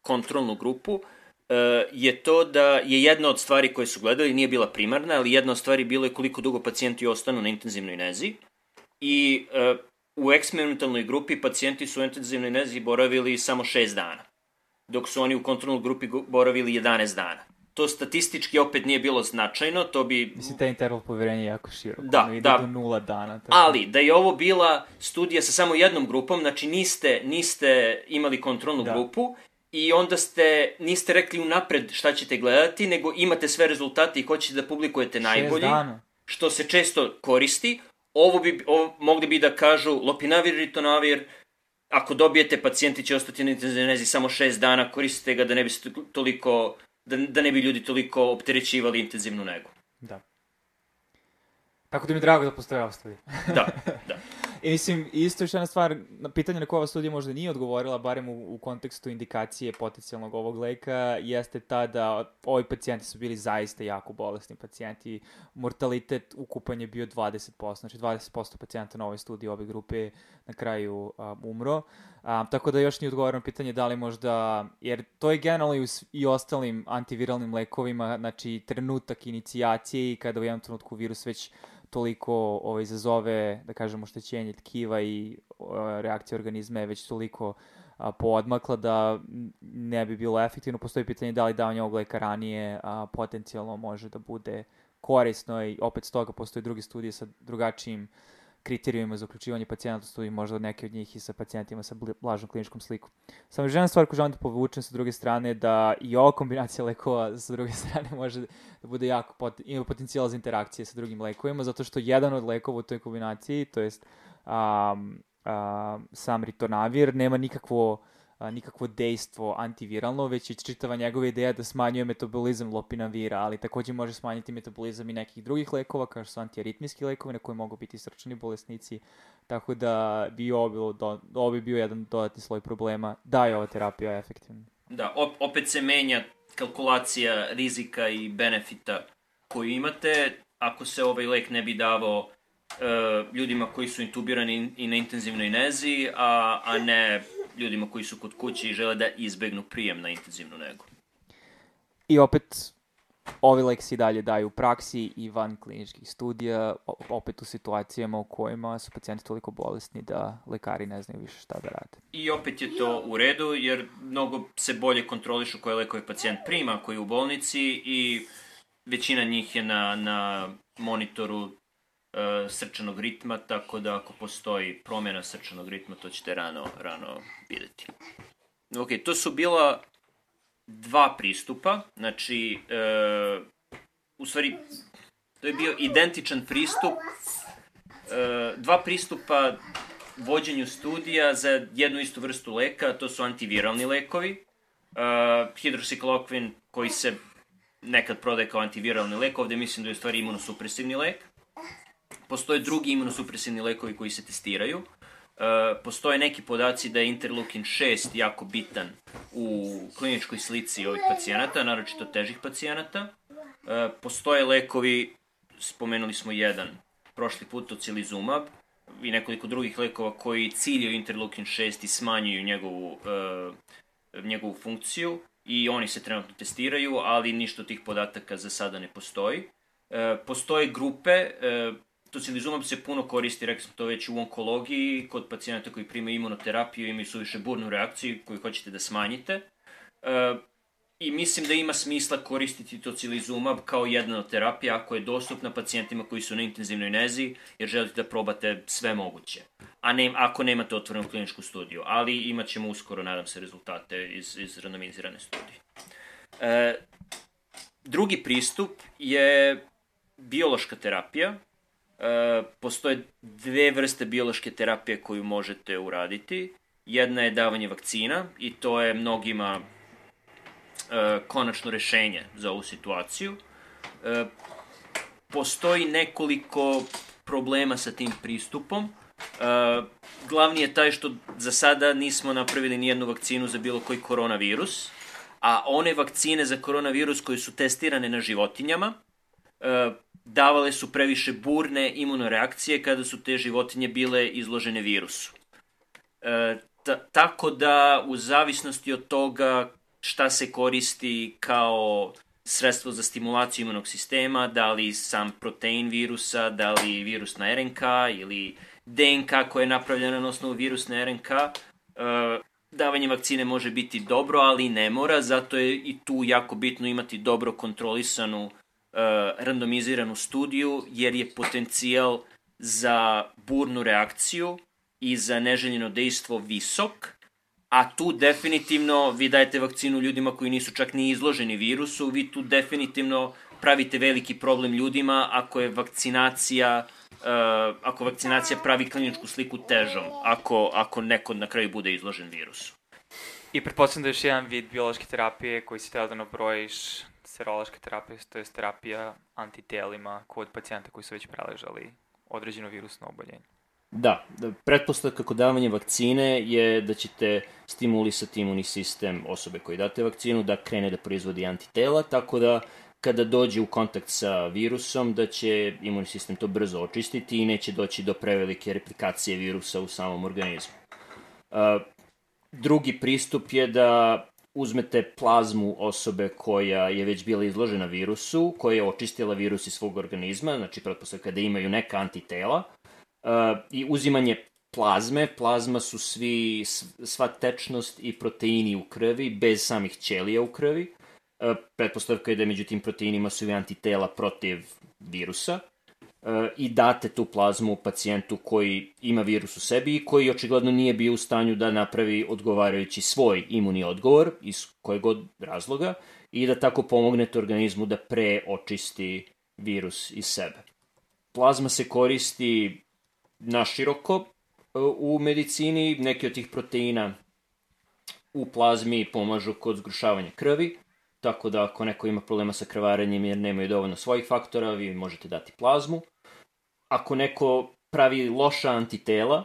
Speaker 2: kontrolnu grupu, e, je to da je jedna od stvari koje su gledali, nije bila primarna, ali jedna od stvari bilo je koliko dugo pacijenti ostanu na intenzivnoj nezi. I e, u eksperimentalnoj grupi pacijenti su u intenzivnoj nezi boravili samo 6 dana, dok su oni u kontrolnoj grupi boravili 11 dana to statistički opet nije bilo značajno, to bi...
Speaker 1: Mislim, taj interval poverenja je jako širok.
Speaker 2: Da,
Speaker 1: ono
Speaker 2: da.
Speaker 1: do nula dana.
Speaker 2: Tako. Ali, da je ovo bila studija sa samo jednom grupom, znači niste, niste imali kontrolnu da. grupu i onda ste, niste rekli unapred šta ćete gledati, nego imate sve rezultate i hoćete da publikujete najbolji.
Speaker 1: dana.
Speaker 2: Što se često koristi. Ovo bi, ovo, mogli bi da kažu lopinavir, ritonavir, ako dobijete, pacijenti će ostati na intenzivnezi samo šest dana, koristite ga da ne biste toliko da, da ne bi ljudi toliko opterećivali intenzivnu negu.
Speaker 1: Da. Tako da mi je drago da postoje studija.
Speaker 2: da, (laughs) da.
Speaker 1: I mislim, isto još jedna stvar, na pitanje na koja ova studija možda nije odgovorila, barem u, u kontekstu indikacije potencijalnog ovog leka, jeste ta da ovi pacijenti su bili zaista jako bolesni pacijenti. Mortalitet ukupan je bio 20%, znači 20% pacijenta na ovoj studiji ove grupe na kraju um, umro. Um, tako da još nije odgovoreno pitanje da li možda, jer to je generalno i, u, i ostalim antiviralnim lekovima, znači trenutak inicijacije i kada u jednom trenutku virus već toliko ovaj, izazove, da kažemo, oštećenje tkiva i reakcija organizma je već toliko a, poodmakla da ne bi bilo efektivno. Postoji pitanje da li davanje ovog leka ranije a, potencijalno može da bude korisno i opet s toga postoje druge studije sa drugačijim kriterijuma za uključivanje pacijenta u studiju, možda neke od njih i sa pacijentima sa blažnom kliničkom slikom. Samo žena stvar koju želim da povučem sa druge strane da i ova kombinacija lekova (laughs) sa druge strane može da bude jako pot, ima potencijal za interakcije sa drugim lekovima, zato što jedan od lekova u toj kombinaciji, to jest um, um, sam ritonavir, nema nikakvo a, nikakvo dejstvo antiviralno, već je čitava njegova ideja da smanjuje metabolizam lopinavira, ali takođe može smanjiti metabolizam i nekih drugih lekova, kao što su antiaritmijski lekovi na koji mogu biti srčani bolesnici, tako da bi ovo, bilo do, ovo bi bio jedan dodatni sloj problema da je ova terapija efektivna.
Speaker 2: Da, op, opet se menja kalkulacija rizika i benefita koju imate, ako se ovaj lek ne bi davao uh, ljudima koji su intubirani i na intenzivnoj nezi, a, a ne ljudima koji su kod kuće i žele da izbegnu prijem na intenzivnu negu.
Speaker 1: I opet, ovi lek se dalje daju u praksi i van kliničkih studija, opet u situacijama u kojima su pacijenti toliko bolesni da lekari ne znaju više šta da rade.
Speaker 2: I opet je to u redu, jer mnogo se bolje kontrolišu koje lekove pacijent prima, koji je u bolnici i većina njih je na, na monitoru e, srčanog ritma, tako da ako postoji promjena srčanog ritma, to ćete rano, rano videti. Ok, to su bila dva pristupa, znači, e, u stvari, to je bio identičan pristup, e, dva pristupa vođenju studija za jednu istu vrstu leka, to su antiviralni lekovi, e, hidrosiklokvin koji se nekad prodaje kao antiviralni lek, ovde mislim da je u stvari imunosupresivni lek. Postoje drugi imunosupresivni lekovi koji se testiraju. E, postoje neki podaci da je interleukin 6 jako bitan u kliničkoj slici ovih pacijenata, naročito težih pacijenata. E, postoje lekovi, spomenuli smo jedan, prošli put ocilizumab i nekoliko drugih lekova koji ciljaju interleukin 6 i smanjuju njegovu, e, njegovu funkciju i oni se trenutno testiraju, ali ništa od tih podataka za sada ne postoji. E, postoje grupe, e, tocilizumab se puno koristi, rekli smo to već u onkologiji, kod pacijenata koji primaju imunoterapiju imaju suviše burnu reakciju koju hoćete da smanjite. E, I mislim da ima smisla koristiti tocilizumab kao jedna od terapija ako je dostupna pacijentima koji su na intenzivnoj nezi, jer želite da probate sve moguće. A ne, ako nemate otvorenu kliničku studiju. Ali imat ćemo uskoro, nadam se, rezultate iz, iz randomizirane studije. E, drugi pristup je biološka terapija. E, postoje dve vrste biološke terapije koju možete uraditi. Jedna je davanje vakcina i to je mnogima e, konačno rešenje za ovu situaciju. E, postoji nekoliko problema sa tim pristupom. E, glavni je taj što za sada nismo napravili nijednu vakcinu za bilo koji koronavirus, a one vakcine za koronavirus koje su testirane na životinjama, davale su previše burne imunoreakcije kada su te životinje bile izložene virusu. E, tako da, u zavisnosti od toga šta se koristi kao sredstvo za stimulaciju imunog sistema, da li sam protein virusa, da li virus na RNK ili DNK koja je napravljena na osnovu virusne RNK. Uh, davanje vakcine može biti dobro, ali ne mora, zato je i tu jako bitno imati dobro kontrolisanu uh, randomiziranu studiju, jer je potencijal za burnu reakciju i za neželjeno dejstvo visok, a tu definitivno vi dajete vakcinu ljudima koji nisu čak ni izloženi virusu, vi tu definitivno pravite veliki problem ljudima ako je vakcinacija uh, ako vakcinacija pravi kliničku sliku težom, ako, ako neko na kraju bude izložen virusu.
Speaker 1: I pretpostavljam da je još jedan vid biološke terapije koji si teo da nabrojiš serološka terapija, to je terapija antitelima kod pacijenta koji su već preležali određeno virusno oboljenje.
Speaker 2: Da, da pretpostavka kod davanja vakcine je da ćete stimulisati imunni sistem osobe koji date vakcinu da krene da proizvodi antitela, tako da kada dođe u kontakt sa virusom da će imunni sistem to brzo očistiti i neće doći do prevelike replikacije virusa u samom organizmu. Drugi pristup je da uzmete plazmu osobe koja je već bila izložena virusu, koja je očistila virus iz svog organizma, znači pretpostavka da imaju neka antitela, uh, i uzimanje plazme. Plazma su svi, sva tečnost i proteini u krvi, bez samih ćelija u krvi. Uh, pretpostavka je da među tim proteinima su i antitela protiv virusa i date tu plazmu pacijentu koji ima virus u sebi i koji očigledno nije bio u stanju da napravi odgovarajući svoj imunni odgovor iz kojeg god razloga i da tako pomognete organizmu da preočisti virus iz sebe. Plazma se koristi naširoko e, u medicini. Neki od tih proteina u plazmi pomažu kod zgrušavanja krvi, tako da ako neko ima problema sa krvarenjem jer nemaju dovoljno svojih faktora, vi možete dati plazmu. Ako neko pravi loša antitela,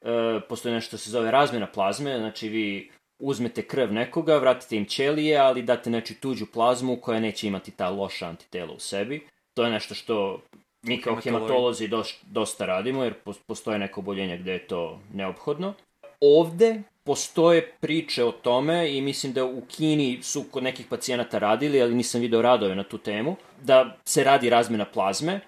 Speaker 2: e, postoje nešto što se zove razmjena plazme, znači vi uzmete krv nekoga, vratite im ćelije, ali date znači tuđu plazmu koja neće imati ta loša antitela u sebi. To je nešto što mi kao hematolozi dosta radimo, jer postoje neko oboljenje gde je to neophodno. Ovde postoje priče o tome i mislim da u Kini su kod nekih pacijenata radili, ali nisam video radove na tu temu, da se radi razmena plazme,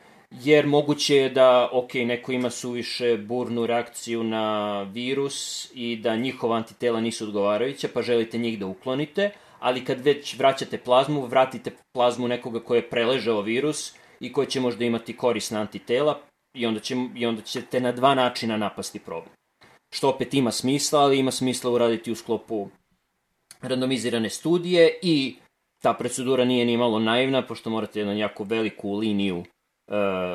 Speaker 2: jer moguće je da, ok, neko ima suviše burnu reakciju na virus i da njihova antitela nisu odgovarajuća, pa želite njih da uklonite, ali kad već vraćate plazmu, vratite plazmu nekoga ko je preležao virus i ko će možda imati korisna antitela i onda, će, i onda ćete na dva načina napasti problem. Što opet ima smisla, ali ima smisla uraditi u sklopu randomizirane studije i ta procedura nije ni malo naivna, pošto morate jednu jako veliku liniju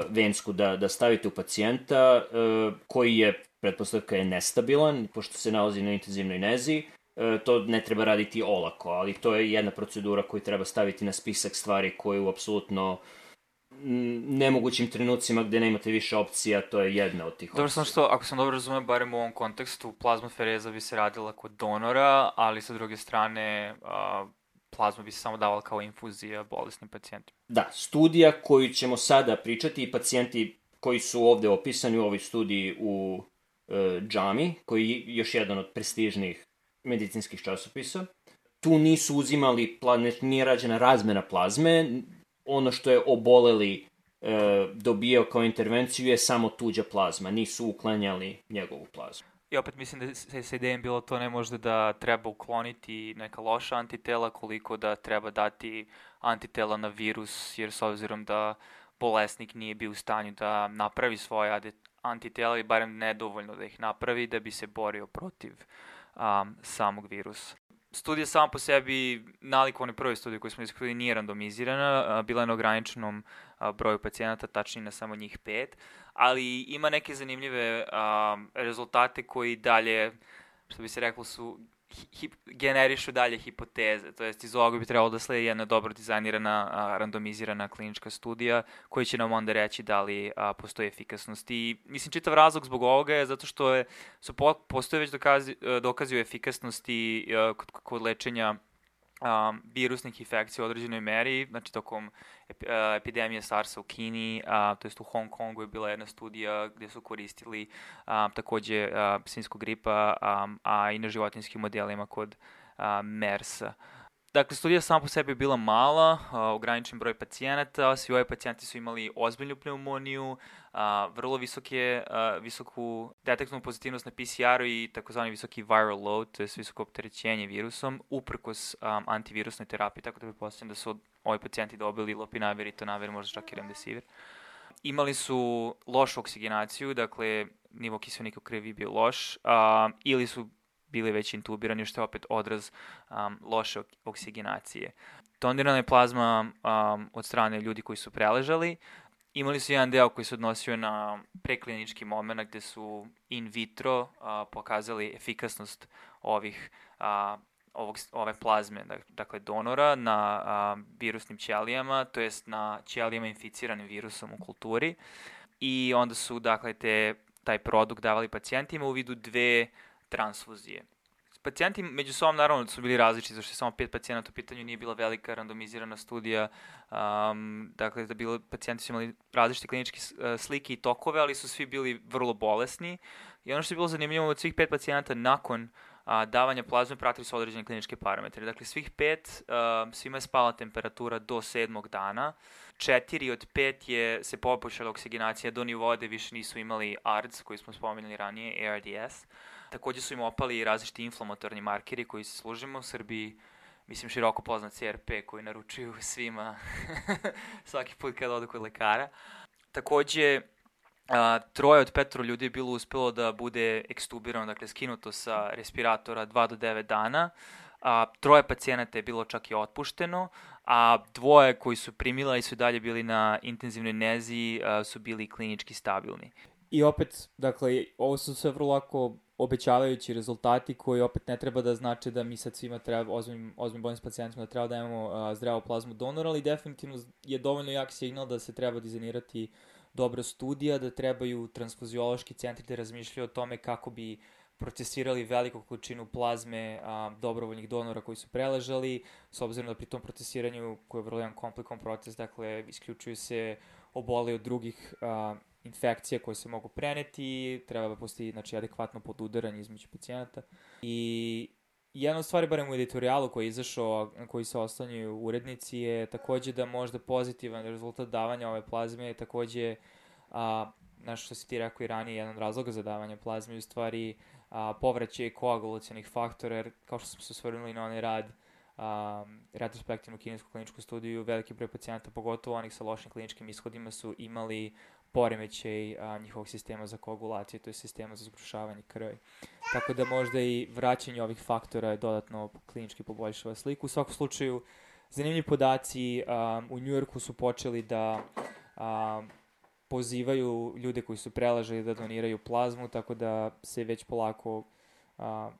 Speaker 2: vensku da, da stavite u pacijenta, uh, koji je, pretpostavka je nestabilan, pošto se nalazi na intenzivnoj nezi, uh, to ne treba raditi olako, ali to je jedna procedura koju treba staviti na spisak stvari koju apsolutno uh, nemogućim trenucima gde nemate više opcija, to je jedna od tih
Speaker 1: Dobro sam što, ako sam dobro razumeo, barem u ovom kontekstu, plazmofereza bi se radila kod donora, ali sa druge strane, a, plazma bi se samo davala kao infuzija bolesnim pacijentima.
Speaker 2: Da, studija koju ćemo sada pričati i pacijenti koji su ovde opisani u ovoj studiji u e, JAMI, koji je još jedan od prestižnih medicinskih časopisa, tu nisu uzimali, nije rađena razmena plazme, ono što je oboleli e, dobijao kao intervenciju je samo tuđa plazma, nisu uklanjali njegovu plazmu.
Speaker 1: I opet mislim da se sa idejom bilo to ne možda da treba ukloniti neka loša antitela koliko da treba dati antitela na virus, jer s obzirom da bolesnik nije bio u stanju da napravi svoje antitela i barem nedovoljno da ih napravi da bi se borio protiv um, samog virusa. Studija sama po sebi, nalik onoj prvoj studiji koju smo iskoristili, nije randomizirana, bila je na ograničenom broju pacijenata, tačnije na samo njih pet, ali ima neke zanimljive a, rezultate koji dalje, što bi se reklo, su hip, generišu dalje hipoteze, to jest iz ovoga bi trebalo da sledi jedna dobro dizajnirana, a, randomizirana klinička studija koji će nam onda reći da li a, postoji efikasnost. I mislim, čitav razlog zbog ovoga je zato što je, su po, postoje već dokazi, dokazi o efikasnosti a, kod, kod lečenja um, virusnih infekcija u određenoj meri, znači tokom ep, uh, epidemije SARS-a u Kini, uh, to jest u Hong Kongu je bila jedna studija gde su koristili um, takođe uh, svinskog gripa, um, a i na životinskim modelima kod uh, MERS-a. Dakle, studija sama po sebi je bila mala, uh, ograničen broj pacijenata, svi ovi pacijenti su imali ozbiljnu pneumoniju, uh, vrlo visoke, uh, visoku detektnu pozitivnost na PCR-u i takozvani visoki viral load, to je visoko opterećenje virusom, uprkos antivirusnoj terapiji, tako da bi postavljam da su ovi pacijenti dobili lopinavir i tonavir, možda čak i remdesivir. Imali su lošu oksigenaciju, dakle, nivo kiselnika u krevi bio loš, uh, ili su bili već intubirani, što je opet odraz um, loše oksigenacije. Donirana je plazma um, od strane ljudi koji su preležali. Imali su jedan deo koji se odnosio na preklinički moment gde su in vitro uh, pokazali efikasnost ovih uh, ovog, ove plazme, dakle donora na a, virusnim ćelijama, to jest na ćelijama inficiranim virusom u kulturi i onda su dakle te, taj produkt davali pacijentima u vidu dve transfuzije. Pacijenti među sobom naravno su bili različiti, zašto je samo pet pacijenata u pitanju, nije bila velika randomizirana studija, um, dakle da bilo, pacijenti su imali različite kliničke uh, slike i tokove, ali su svi bili vrlo bolesni. I ono što je bilo zanimljivo od svih pet pacijenata nakon a, davanja plazme pratili su određene kliničke parametre. Dakle, svih pet, uh, svima je spala temperatura do sedmog dana, četiri od pet je se poboljšala oksigenacija do nivoa više nisu imali ARDS, koji smo spomenuli ranije, ARDS. Takođe su im opali i različiti inflamatorni markeri koji se služimo u Srbiji, mislim široko poznat CRP koji naručuju (laughs) svima (laughs) svaki put kada odu kod lekara. Takođe, a, troje od petro ljudi je bilo uspelo da bude ekstubirano, dakle skinuto sa respiratora 2 do 9 dana. A, troje pacijenata je bilo čak i otpušteno, a dvoje koji su primila i su dalje bili na intenzivnoj nezi a, su bili klinički stabilni.
Speaker 3: I opet, dakle, ovo su sve vrlo lako obećavajući rezultati koji opet ne treba da znače da mi sad svima treba, ozbiljnim, ozbiljnim bolnim pacijentima da treba da imamo a, zdravu plazmu donora, ali definitivno je dovoljno jak signal da se treba dizajnirati dobra studija, da trebaju transfuziološki centri da razmišljaju o tome kako bi
Speaker 1: procesirali veliku količinu plazme a, dobrovoljnih donora koji su preležali, s obzirom da pri tom procesiranju, koji je vrlo jedan komplikovan proces, dakle, isključuju se obole od drugih a, infekcija koje se mogu preneti, treba da postoji znači, adekvatno podudaranje između pacijenata. I jedna od stvari, barem u editorijalu koji je izašao, koji se oslanjuju urednici, je takođe da možda pozitivan rezultat davanja ove plazme je takođe, a, znaš što si ti rekao i ranije, jedan od razloga za davanje plazme u stvari a, povraćaj koagulacijanih faktora, jer kao što smo se osvrnuli na onaj rad, um, retrospektivnu kinesku kliničku studiju, veliki broj pacijenta, pogotovo onih sa lošim kliničkim ishodima, su imali poremećaj a, njihovog sistema za koagulaciju, to je sistema za zgrušavanje krvi. Tako da možda i vraćanje ovih faktora je dodatno klinički poboljšava sliku. U svakom slučaju, zanimljivi podaci um, u Njujorku su počeli da um, pozivaju ljude koji su prelažali da doniraju plazmu, tako da se već polako a,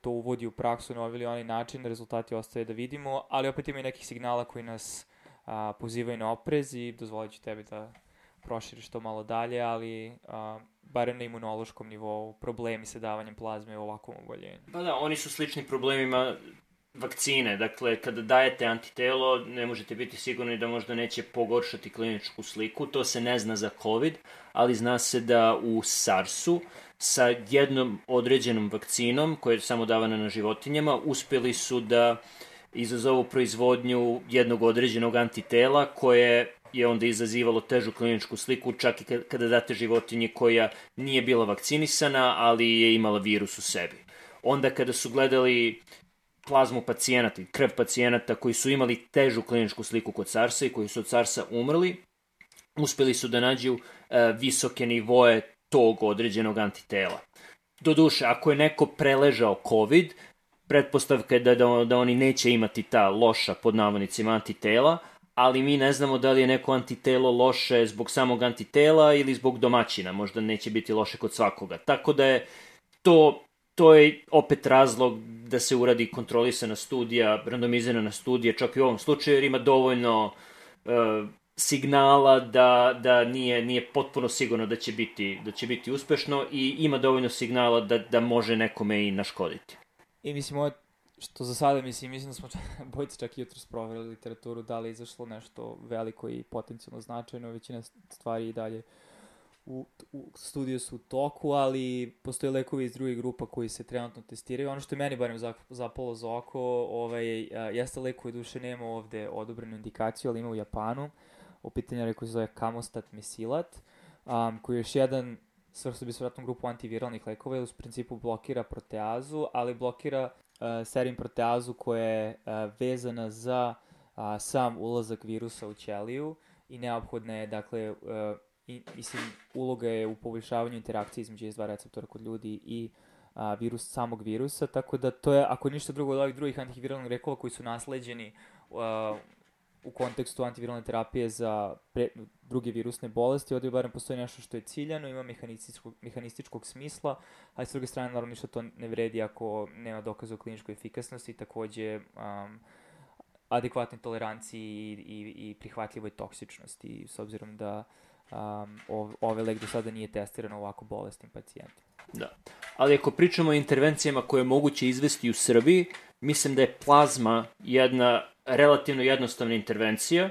Speaker 1: to uvodi u praksu na ovaj ili onaj način, rezultati ostaje da vidimo, ali opet ima i nekih signala koji nas a, pozivaju na oprez i dozvolit ću tebi da proširiš to malo dalje, ali a, barem na imunološkom nivou problemi sa davanjem plazme u ovakvom oboljenju.
Speaker 2: Pa da, oni su slični problemima vakcine. Dakle, kada dajete antitelo, ne možete biti sigurni da možda neće pogoršati kliničku sliku. To se ne zna za COVID, ali zna se da u SARS-u sa jednom određenom vakcinom, koja je samo davana na životinjama, uspeli su da izazovu proizvodnju jednog određenog antitela koje je onda izazivalo težu kliničku sliku, čak i kada date životinji koja nije bila vakcinisana, ali je imala virus u sebi. Onda kada su gledali plazmu pacijenata i krv pacijenata koji su imali težu kliničku sliku kod SARS-a i koji su od SARS-a umrli, uspeli su da nađu e, visoke nivoje tog određenog antitela. Doduše, ako je neko preležao COVID, pretpostavka je da, da, da oni neće imati ta loša, pod navodnicima, antitela, ali mi ne znamo da li je neko antitelo loše zbog samog antitela ili zbog domaćina, možda neće biti loše kod svakoga. Tako da je to, to je opet razlog da se uradi kontrolisana studija, randomizirana studija, čak i u ovom slučaju, jer ima dovoljno uh, signala da, da nije, nije potpuno sigurno da će, biti, da će biti uspešno i ima dovoljno signala da, da može nekome i naškoditi.
Speaker 1: I mislim, ovo što za sada mislim, mislim da smo (laughs) bojice čak jutro sprovjerili literaturu, da li je izašlo nešto veliko i potencijalno značajno, većina stvari i dalje u, u studiju su u toku, ali postoje lekovi iz drugih grupa koji se trenutno testiraju. Ono što je meni barem zapalo za oko, ovaj, jeste lek koji duše nema ovde odobrenu indikaciju, ali ima u Japanu. U pitanju koji se zove Kamostat Mesilat, um, koji je još jedan svrstu bi se vratnom grupu antiviralnih lekova, jer u principu blokira proteazu, ali blokira uh, serim proteazu koja je uh, vezana za uh, sam ulazak virusa u ćeliju i neophodna je, dakle, i, mislim, uloga je u poboljšavanju interakcije između S2 receptora kod ljudi i a, virus, samog virusa, tako da to je, ako ništa drugo od ovih drugih antiviralnih rekova koji su nasleđeni u kontekstu antiviralne terapije za pre, druge virusne bolesti, ovdje barem postoji nešto što je ciljano, ima mehanističkog, mehanističkog smisla, a s druge strane, naravno, ništa to ne vredi ako nema dokaza o kliničkoj efikasnosti, takođe um, adekvatne toleranciji i, i, i prihvatljivoj toksičnosti, s obzirom da um, ove lek do sada nije testiran ovako bolestnim pacijentima.
Speaker 2: Da. Ali ako pričamo o intervencijama koje je moguće izvesti u Srbiji, mislim da je plazma jedna relativno jednostavna intervencija.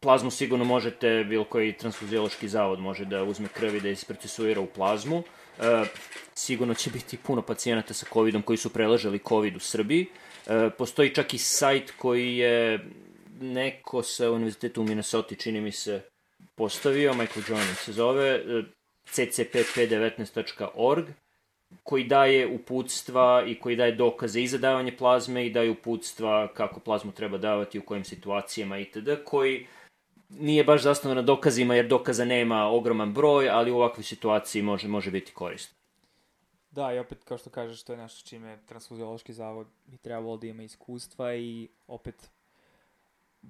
Speaker 2: Plazmu sigurno možete, bilo koji transfuziološki zavod može da uzme krvi da isprocesuira u plazmu. E, sigurno će biti puno pacijenata sa COVID-om koji su preležali COVID u Srbiji. E, postoji čak i sajt koji je neko sa univerzitetu u Minnesota, čini mi se, postavio, Michael Jordan se zove, e, ccpp19.org, koji daje uputstva i koji daje dokaze i za davanje plazme i daje uputstva kako plazmu treba davati, u kojim situacijama itd., koji nije baš zasnovan na dokazima, jer dokaza nema ogroman broj, ali u ovakvoj situaciji može, može biti korisno.
Speaker 1: Da, i opet, kao što kažeš, to je nešto čime transfuziološki zavod bi trebalo da ima iskustva i opet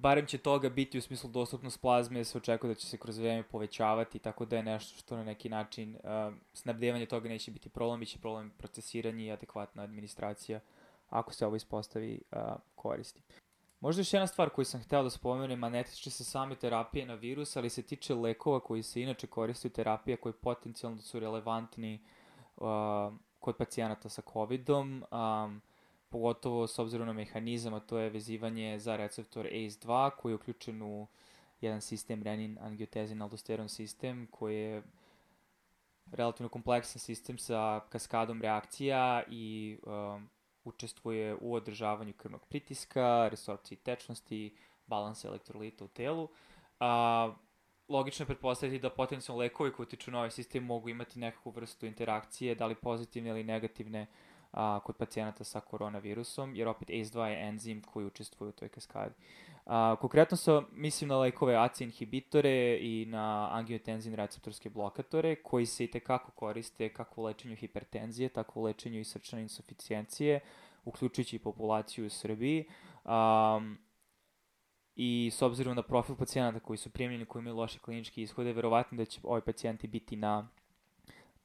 Speaker 1: barem će toga biti u smislu dostupnost plazme, se očekuje da će se kroz vreme povećavati, tako da je nešto što na neki način uh, snabdevanje toga neće biti problem, biće problem procesiranje i adekvatna administracija ako se ovo ispostavi uh, koristi. Možda još jedna stvar koju sam hteo da spomenem, a ne tiče se same terapije na virus, ali se tiče lekova koji se inače koriste u terapije koji potencijalno su relevantni uh, kod pacijenata sa COVID-om, um, pogotovo s obzirom na mehanizam, a to je vezivanje za receptor ACE2 koji je uključen u jedan sistem renin angiotenzin aldosteron sistem koji je relativno kompleksan sistem sa kaskadom reakcija i um, učestvuje u održavanju krvnog pritiska, resorpciji tečnosti, balansa elektrolita u telu. A, logično je pretpostaviti da potencijalno lekovi koji utiču na ovaj sistem mogu imati nekakvu vrstu interakcije, da li pozitivne ili negativne a, kod pacijenata sa koronavirusom, jer opet ACE2 je enzim koji učestvuje u toj kaskadi. A, konkretno se mislim na lekove ACE inhibitore i na angiotenzin receptorske blokatore koji se i tekako koriste kako u lečenju hipertenzije, tako u lečenju i srčane insuficijencije, uključujući i populaciju u Srbiji. Um, i s obzirom na profil pacijenata koji su primljeni, koji imaju loše kliničke ishode, verovatno da će ovi pacijenti biti na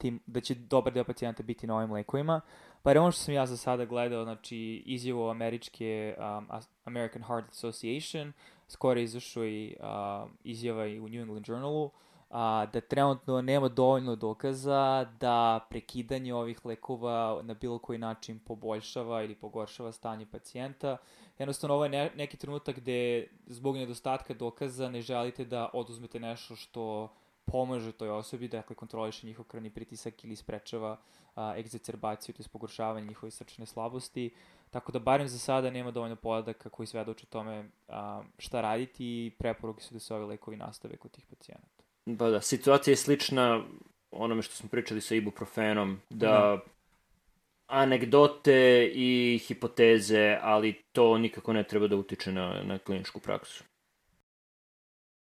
Speaker 1: tim, da će dobar deo pacijenta biti na ovim lekovima. Pa je ono što sam ja za sada gledao, znači izjavu američke um, American Heart Association, skoro izašao i uh, izjava i u New England Journalu, a, da trenutno nema dovoljno dokaza da prekidanje ovih lekova na bilo koji način poboljšava ili pogoršava stanje pacijenta. Jednostavno, ovo je ne, neki trenutak gde zbog nedostatka dokaza ne želite da oduzmete nešto što pomaže toj osobi, dakle kontroliše njihov krvni pritisak ili sprečava a, egzacerbaciju, to je pogoršavanje njihove srčane slabosti. Tako da barem za sada nema dovoljno podataka koji svedoče tome a, šta raditi i preporuke su da se ovi lekovi nastave kod tih pacijenata.
Speaker 2: Pa da, situacija je slična onome što smo pričali sa ibuprofenom, da, da anegdote i hipoteze, ali to nikako ne treba da utiče na, na kliničku praksu.